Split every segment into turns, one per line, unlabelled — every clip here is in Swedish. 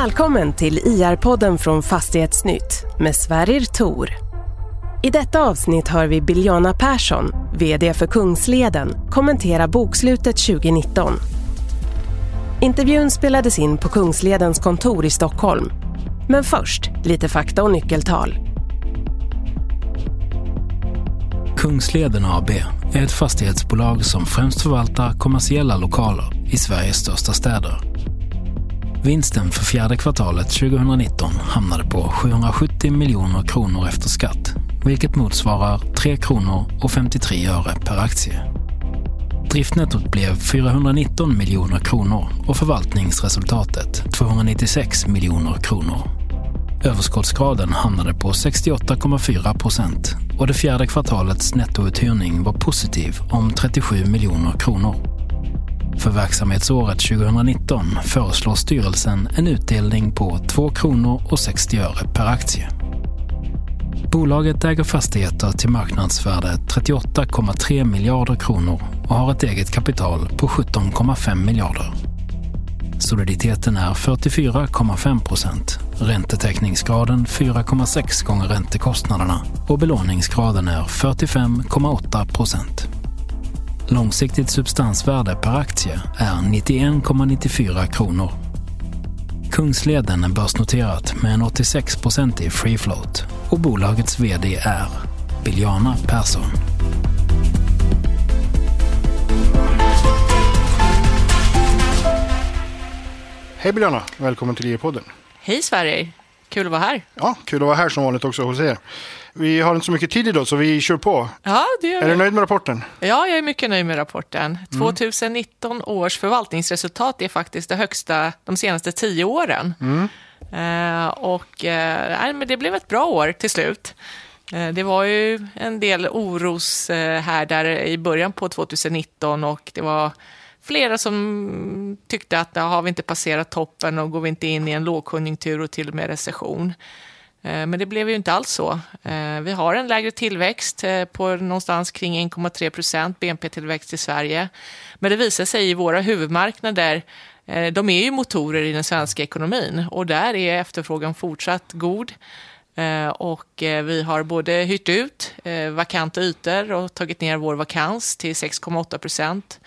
Välkommen till IR-podden från Fastighetsnytt med Sverrir Tor. I detta avsnitt hör vi Biljana Persson, VD för Kungsleden, kommentera bokslutet 2019. Intervjun spelades in på Kungsledens kontor i Stockholm. Men först, lite fakta och nyckeltal.
Kungsleden AB är ett fastighetsbolag som främst förvaltar kommersiella lokaler i Sveriges största städer. Vinsten för fjärde kvartalet 2019 hamnade på 770 miljoner kronor efter skatt, vilket motsvarar 3 kronor och 53 öre per aktie. Driftnettot blev 419 miljoner kronor och förvaltningsresultatet 296 miljoner kronor. Överskottsgraden hamnade på 68,4 procent och det fjärde kvartalets nettouthyrning var positiv om 37 miljoner kronor. För verksamhetsåret 2019 föreslår styrelsen en utdelning på 2 kronor och 60 öre per aktie. Bolaget äger fastigheter till marknadsvärde 38,3 miljarder kronor och har ett eget kapital på 17,5 miljarder. Soliditeten är 44,5 procent, räntetäckningsgraden 4,6 gånger räntekostnaderna och belåningsgraden är 45,8 procent. Långsiktigt substansvärde per aktie är 91,94 kronor. Kungsleden är börsnoterat med en 86-procentig free float och bolagets VD är Biljana Persson.
Hej Biljana, välkommen till IE-podden.
Hej Sverige, kul att vara här.
Ja, kul att vara här som vanligt också hos er. Vi har inte så mycket tid idag så vi kör på.
Ja, det gör
Är
vi.
du nöjd med rapporten?
Ja, jag är mycket nöjd med rapporten. 2019 års förvaltningsresultat är faktiskt det högsta de senaste tio åren. Eh, och eh, men det blev ett bra år till slut. Eh, det var ju en del oroshärdar i början på 2019 och det var flera som tyckte att har vi inte passerat toppen och går vi inte in i en lågkonjunktur och till och med recession. Eh, men det blev ju inte alls så. Eh, vi har en lägre tillväxt eh, på någonstans kring 1,3 procent BNP-tillväxt i Sverige. Men det visar sig i våra huvudmarknader, de är ju motorer i den svenska ekonomin och där är efterfrågan fortsatt god. Och vi har både hyrt ut vakanta ytor och tagit ner vår vakans till 6,8 procent.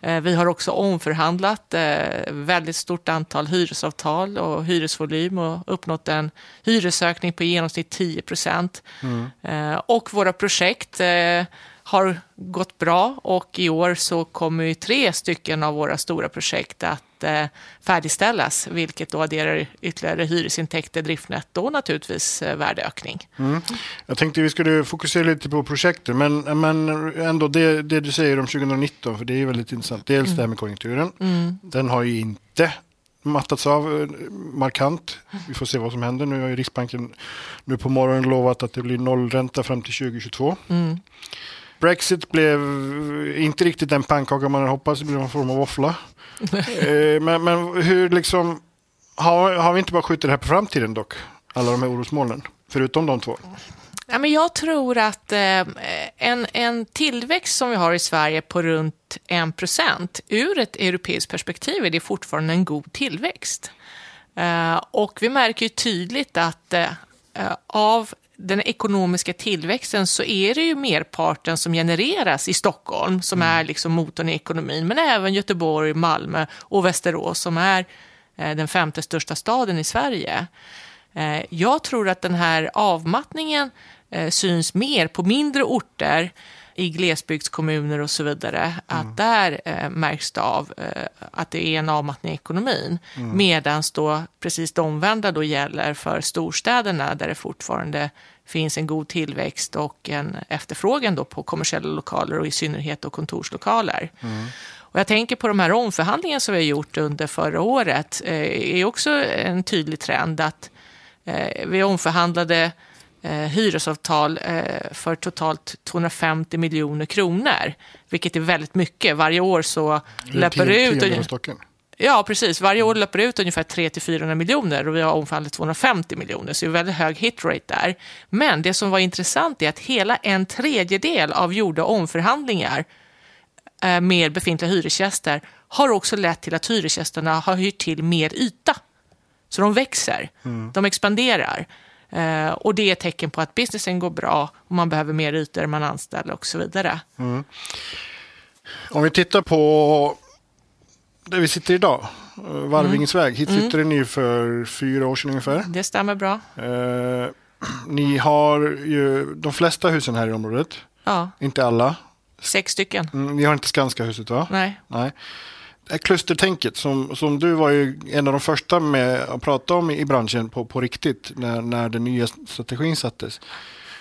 Eh, Vi har också omförhandlat eh, väldigt stort antal hyresavtal och hyresvolym och uppnått en hyresökning på i genomsnitt 10 procent. Eh, Och våra projekt har gått bra och i år så kommer tre stycken av våra stora projekt att eh, färdigställas, vilket då adderar ytterligare hyresintäkter, driftnetto och naturligtvis eh, värdeökning.
Jag tänkte vi skulle fokusera lite på projekten, men, men ändå det, det du säger om 2019, för det är väldigt intressant. Dels det här med konjunkturen. Den har ju inte mattats av eh, markant. Vi får se vad som händer. Nu har ju Riksbanken nu på morgonen lovat att det blir nollränta fram till 2022. Brexit blev inte riktigt den pannkaka man hade hoppats, det blev en form av våffla. Eh, men, men hur liksom, har, har vi inte bara skjutit det här på framtiden dock? Alla de här orosmolnen, förutom de två.
Ja, men jag tror att eh, en, en tillväxt som vi har i Sverige på runt 1 procent, ur ett europeiskt perspektiv är det fortfarande en god tillväxt. Eh, och vi märker ju tydligt att eh, eh, av den ekonomiska tillväxten så är det ju merparten som genereras i Stockholm som är liksom motorn i ekonomin, men även Göteborg, Malmö och Västerås som är eh, den femte största staden i Sverige. Eh, Jag tror att den här avmattningen eh, syns mer på mindre orter i glesbygdskommuner och så vidare. Att där eh, märks det av eh, att det är en avmattning i ekonomin. Medan då precis det omvända då gäller för storstäderna där det fortfarande finns en god tillväxt och en efterfrågan då på kommersiella lokaler och i synnerhet då kontorslokaler. Och jag tänker på de här omförhandlingarna som vi har gjort under förra året. Eh, är också en tydlig trend att eh, vi omförhandlade eh, hyresavtal eh, för totalt 250 miljoner kronor, vilket är väldigt mycket. Varje år så löper det ut...
Stocken.
Ja, precis. Varje år löper det ut ungefär 300-400 miljoner och vi har omförhandlat 250 miljoner, så det är väldigt hög hitrate där. Men det som var intressant är att hela en tredjedel av gjorda omförhandlingar eh, med befintliga hyresgäster har också lett till att hyresgästerna har hyrt till mer yta. Så de växer, de expanderar. Eh, och det är ett tecken på att businessen går bra och man behöver mer ytor, man anställer och så vidare.
Om vi tittar på där vi sitter idag, eh, Varvingesväg. Hit flyttade ni för fyra år sedan ungefär.
Det stämmer bra.
Eh, ni har ju de flesta husen här i området.
Ja,
Inte alla.
sex stycken.
Mm, Ni har inte Skanska-huset va?
Nej.
Nej. Klustertänket som, som du var ju en av de första med att prata om i, i branschen på, på riktigt när, när den nya strategin sattes.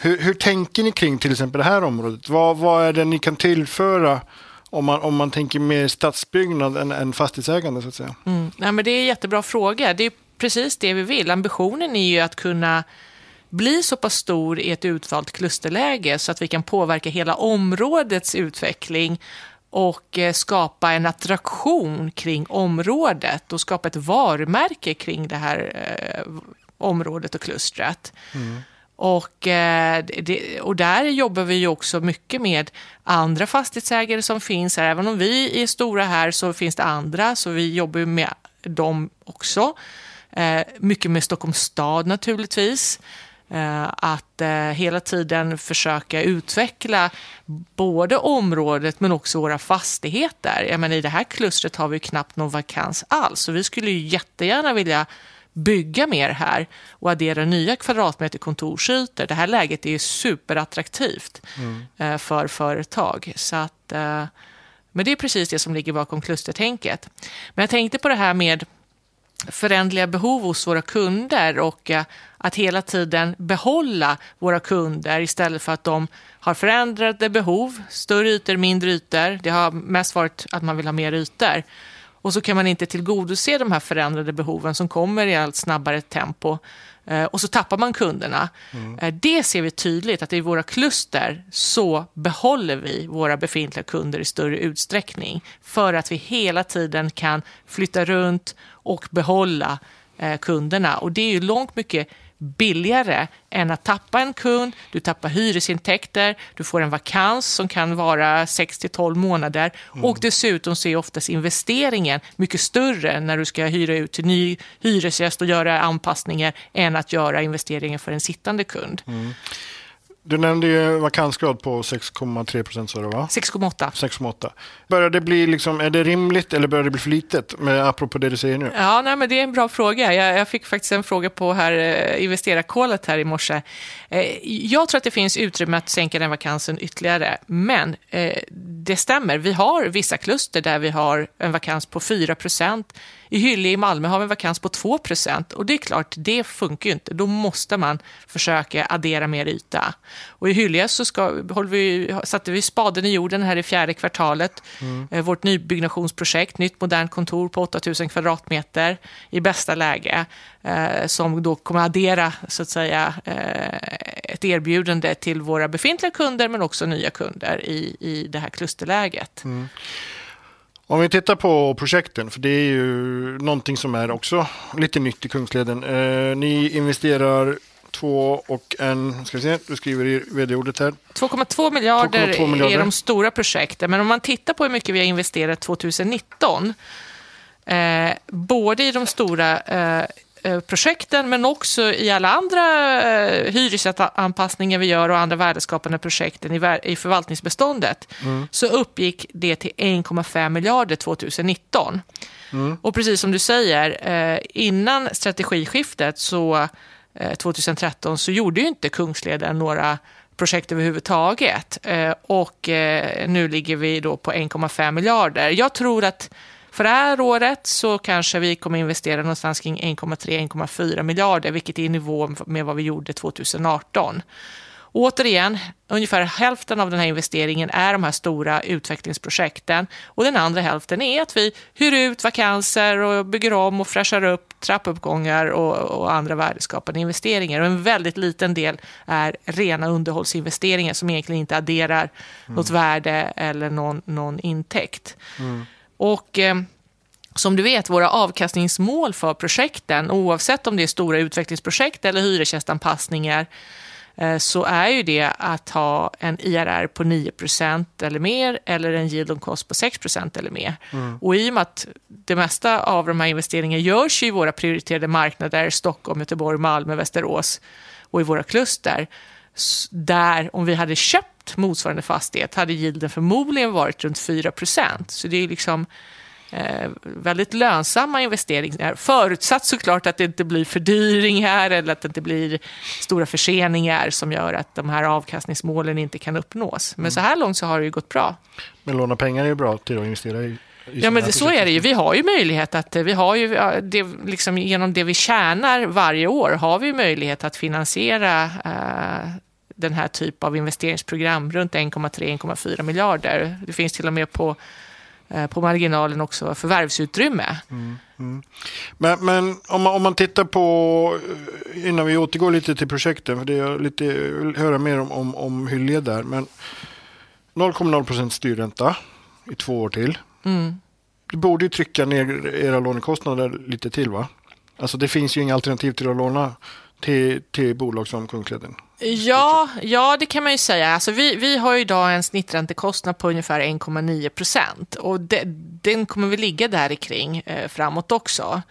Hur, hur tänker ni kring till exempel det här området? Vad, vad är det ni kan tillföra om man, om man tänker mer stadsbyggnad än, än fastighetsägande så att säga?
Mm. Nej, men det är en jättebra fråga. Det är precis det vi vill. Ambitionen är ju att kunna bli så pass stor i ett utvalt klusterläge så att vi kan påverka hela områdets utveckling och eh, skapa en attraktion kring området och skapa ett varumärke kring det här eh, området och klustret. Och, eh, det, och där jobbar vi ju också mycket med andra fastighetsägare som finns här. Även om vi är stora här så finns det andra, så vi jobbar med dem också. Eh, mycket med Stockholms stad naturligtvis. Eh, att eh, hela tiden försöka utveckla både området men också våra fastigheter. Jag menar, I det här klustret har vi knappt någon vakans alls, så vi skulle ju jättegärna vilja bygga mer här och addera nya kvadratmeter kontorsytor. Det här läget är ju superattraktivt eh, för företag. Så att, men det är precis det som ligger bakom klustertänket. Men jag tänkte på det här med förändliga behov hos våra kunder och eh, att hela tiden behålla våra kunder istället för att de har förändrade behov, större ytor, mindre ytor. Det har mest varit att man vill ha mer ytor. Och så kan man inte tillgodose de här förändrade behoven som kommer i allt snabbare tempo. Eh, Och så tappar man kunderna. Eh, Det ser vi tydligt, att i våra kluster så behåller vi våra befintliga kunder i större utsträckning. För att vi hela tiden kan flytta runt och behålla eh, kunderna. Och det är ju långt mycket billigare än att tappa en kund. Du tappar hyresintäkter, du får en vakans som kan vara 6 till 12 månader och dessutom så är oftast investeringen mycket större när du ska hyra ut till ny hyresgäst och göra anpassningar än att göra investeringen för en sittande kund.
Du nämnde ju vakansgrad på 6,3 procent sa du va?
6,8.
6,8. Börjar det bli liksom, är det rimligt eller börjar det bli för litet? Med, apropå det du säger nu.
Ja, nej, men det är en bra fråga. Jag, jag fick faktiskt en fråga på här, eh, investerarkålet här i morse. Eh, jag tror att det finns utrymme att sänka den vakansen ytterligare, men eh, det stämmer. Vi har vissa kluster där vi har en vakans på 4 I Hyllie i Malmö har vi en vakans på 2% och det är klart, det funkar ju inte. Då måste man försöka addera mer yta. Och i Hyllie så ska, håller vi, satte vi spaden i jorden här i fjärde kvartalet. Eh, Vårt nybyggnationsprojekt, nytt modernt kontor på 8000 kvadratmeter i bästa läge, eh, som då kommer addera så att säga eh, ett erbjudande till våra befintliga kunder men också nya kunder i, i det här klusterläget.
Om vi tittar på projekten, för det är ju någonting som är också lite nytt i Kungsleden. Eh, ni investerar två och en, ska vi se, du skriver i vd-ordet här.
2,2 miljarder,
2,2 miljarder.
är de stora projekten, men om man tittar på hur mycket vi har investerat 2019, eh, både i de stora eh, projekten men också i alla andra eh, hyresanpassningar vi gör och andra värdeskapande projekten i, förvaltningsbeståndet, så uppgick det till 1,5 miljarder 2019. Och precis som du säger, eh, innan strategiskiftet så eh, 2013 så gjorde ju inte Kungsleden några projekt överhuvudtaget. Eh, och eh, nu ligger vi då på 1,5 miljarder. Jag tror att för det här året så kanske vi kommer investera någonstans kring 1,3-1,4 miljarder, vilket är i nivå med vad vi gjorde 2018. Återigen, ungefär hälften av den här investeringen är de här stora utvecklingsprojekten och den andra hälften är att vi hyr ut vakanser och bygger om och fräschar upp trappuppgångar och, och andra värdeskapande investeringar. Och en väldigt liten del är rena underhållsinvesteringar som egentligen inte adderar något värde eller någon, någon intäkt. Och... Eh, som du vet, våra avkastningsmål för projekten, oavsett om det är stora utvecklingsprojekt eller hyresgästanpassningar, eh, så är ju det att ha en IRR på 9% eller mer eller en yield on cost på 6% eller mer. Mm. Och i och med att det mesta av de här investeringarna görs i våra prioriterade marknader, Stockholm, Göteborg, Malmö, Västerås och i våra kluster, där om vi hade köpt motsvarande fastighet hade yielden förmodligen varit runt 4% Så det är liksom eh, väldigt lönsamma investeringar. Förutsatt såklart att det inte blir fördyringar eller att det inte blir stora förseningar som gör att de här avkastningsmålen inte kan uppnås. Men mm. så här långt så har det ju gått bra.
Men låna pengar är ju bra till att investera i
Ja, men så är det ju. Vi har ju möjlighet att, vi har ju, det, liksom, genom det vi tjänar varje år har vi möjlighet att finansiera eh, den här typen av investeringsprogram runt 1,3-1,4 miljarder. Det finns till och med på Eh, på marginalen också förvärvsutrymme. Mm, mm.
Men, men om, man, om man tittar på, eh, innan vi återgår lite till projekten, för det är lite, jag vill höra mer om, om, om Hyllie där, men 0,0 procent styrränta i två år till. Mm. Det borde ju trycka ner era lånekostnader lite till va? Alltså det finns ju inga alternativ till att låna till, till bolag som Kungsleden.
Ja, ja, det kan man ju säga. Alltså vi, vi har idag en snitträntekostnad på ungefär 1,9 procent och de, den kommer vi ligga där kring eh, framåt också.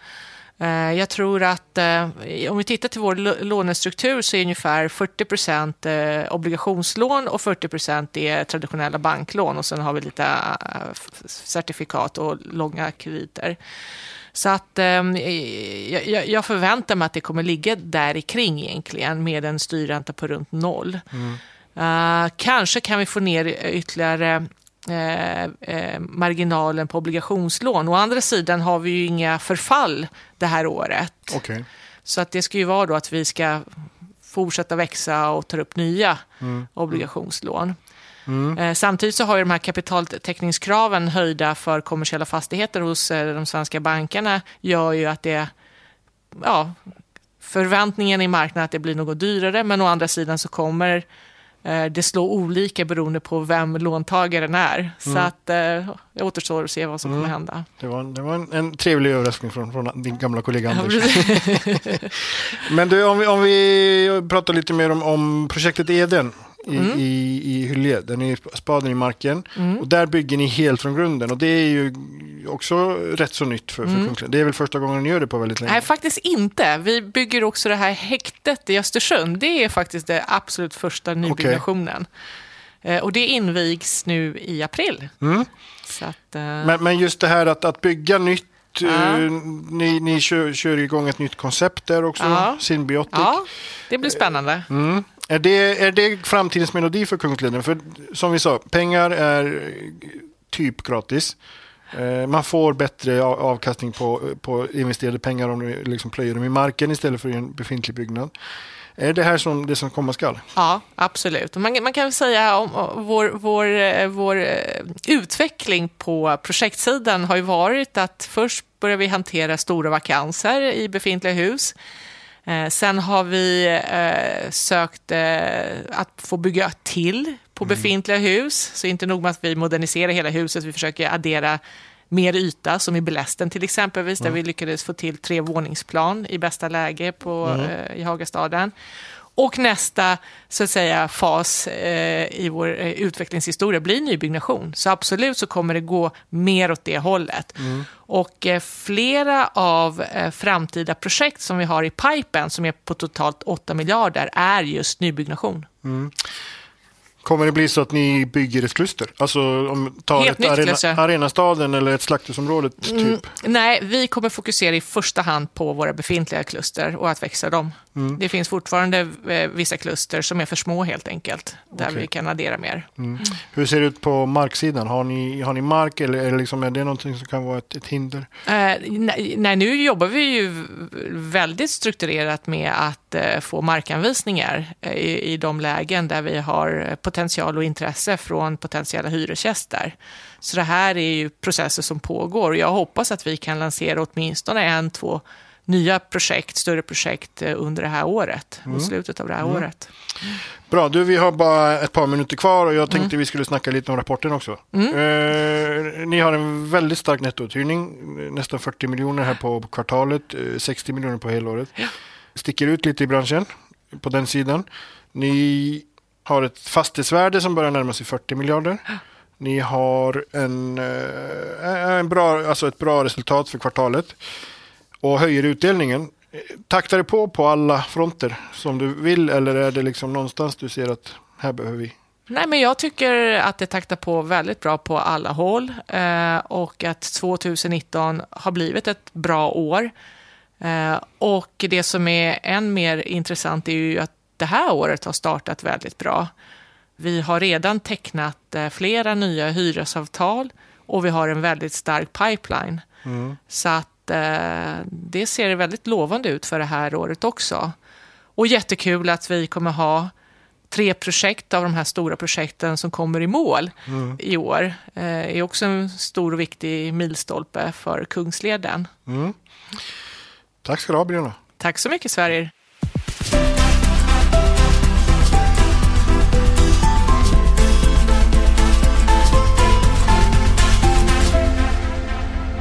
Eh, jag tror att eh, om vi tittar till vår lånestruktur så är ungefär 40 procent eh, obligationslån och 40 procent är traditionella banklån och sen har vi lite eh, certifikat och långa krediter. Så att eh, jag, jag, förväntar mig att det kommer ligga där i kring egentligen med en styrränta på runt noll. Mm. Uh, kanske kan vi få ner ytterligare eh, eh, marginalen på obligationslån. Å andra sidan har vi ju inga förfall det här året.
Okay.
Så att det ska ju vara då att vi ska fortsätta växa och ta upp nya mm. obligationslån. Mm. Eh, samtidigt så har ju de här kapitaltäckningskraven höjda för kommersiella fastigheter hos eh, de svenska bankerna gör ju att det, ja, förväntningen i marknaden att det blir något dyrare, men å andra sidan så kommer eh, det slå olika beroende på vem låntagaren är. Mm. Så att det återstår att se vad som mm. kommer hända.
Det var, det var en, en trevlig överraskning från, från, din gamla kollega Anders. Men du, om vi, om vi pratar lite mer om, om projektet Eden i, mm. i, i Hyllie. Den är spaden i marken. Mm. Och där bygger ni helt från grunden. Och det är ju också rätt så nytt för, för mm. Det är väl första gången ni gör det på väldigt länge?
Nej, faktiskt inte. Vi bygger också det här häktet i Östersund. Det är faktiskt det absolut första nybyggnationen. Okay. Eh, och det invigs nu i april. Mm.
Att, uh... men, men just det här att, att bygga nytt Ja. Eh, ni, ni kör, kör igång ett nytt koncept där också, ja. Symbiotic.
Ja, det blir spännande. Mm.
Är det, är det framtidens melodi för Kungsleden? För som vi sa, pengar är typ gratis. Eh, man får bättre avkastning på, på investerade pengar om du liksom plöjer dem i marken istället för i en befintlig byggnad. Är det här som det som komma skall?
Ja, absolut. Man, man kan väl säga om, om vår, vår, eh, vår eh, utveckling på projektsidan har ju varit att först börjar vi hantera stora vakanser i befintliga hus. Eh, sen har vi eh, sökt eh, att få bygga till på mm. befintliga hus. Så inte nog med att vi moderniserar hela huset, vi försöker addera mer yta, som i Belästen till exempelvis, mm. där vi lyckades få till tre våningsplan i bästa läge på, mm. eh, i Hagastaden. Och nästa så att säga, fas eh, i vår eh, utvecklingshistoria blir nybyggnation. Så absolut så kommer det gå mer åt det hållet. Mm. Och eh, flera av eh, framtida projekt som vi har i pipen, som är på totalt 8 miljarder, är just nybyggnation. Mm.
Kommer det bli så att ni bygger ett kluster? Alltså om tar Helt ett arena, arenastaden eller ett slakthusområde typ? Mm,
nej, vi kommer fokusera i första hand på våra befintliga kluster och att växa dem. Mm. Det finns fortfarande eh, vissa kluster som är för små helt enkelt, där okay. vi kan addera mer. Mm.
Hur ser det ut på marksidan? Har ni, har ni mark eller, eller liksom, är det någonting som kan vara ett, ett hinder?
Eh, nej, nej, nu jobbar vi ju väldigt strukturerat med att eh, få markanvisningar eh, i, i de lägen där vi har potential och intresse från potentiella hyresgäster. Så det här är ju processer som pågår och jag hoppas att vi kan lansera åtminstone en, två nya projekt, större projekt eh, under det här året, mm. slutet av det här mm. året.
Bra, du vi har bara ett par minuter kvar och jag tänkte mm. vi skulle snacka lite om rapporten också. Mm. Eh, ni har en väldigt stark nettouthyrning, nästan 40 miljoner här på kvartalet, 60 eh, miljoner på helåret. Ja. Sticker ut lite i branschen på den sidan. Ni har ett fastighetsvärde som börjar närma sig 40 miljarder. Ni har en, eh, en bra, alltså ett bra resultat för kvartalet och höjer utdelningen. Taktar det på på alla fronter som du vill eller är det liksom någonstans du ser att här behöver vi
Nej, men jag tycker att det taktar på väldigt bra på alla håll eh, och att 2019 har blivit ett bra år. Eh, och det som är än mer intressant är ju att det här året har startat väldigt bra. Vi har redan tecknat eh, flera nya hyresavtal och vi har en väldigt stark pipeline. Mm. Så att eh, det ser väldigt lovande ut för det här året också. Och jättekul att vi kommer ha tre projekt av de här stora projekten som kommer i mål mm. i år. Eh, är också en stor och viktig milstolpe för Kungsleden. Mm.
Tack ska du ha, Björna.
Tack så mycket, Sverige.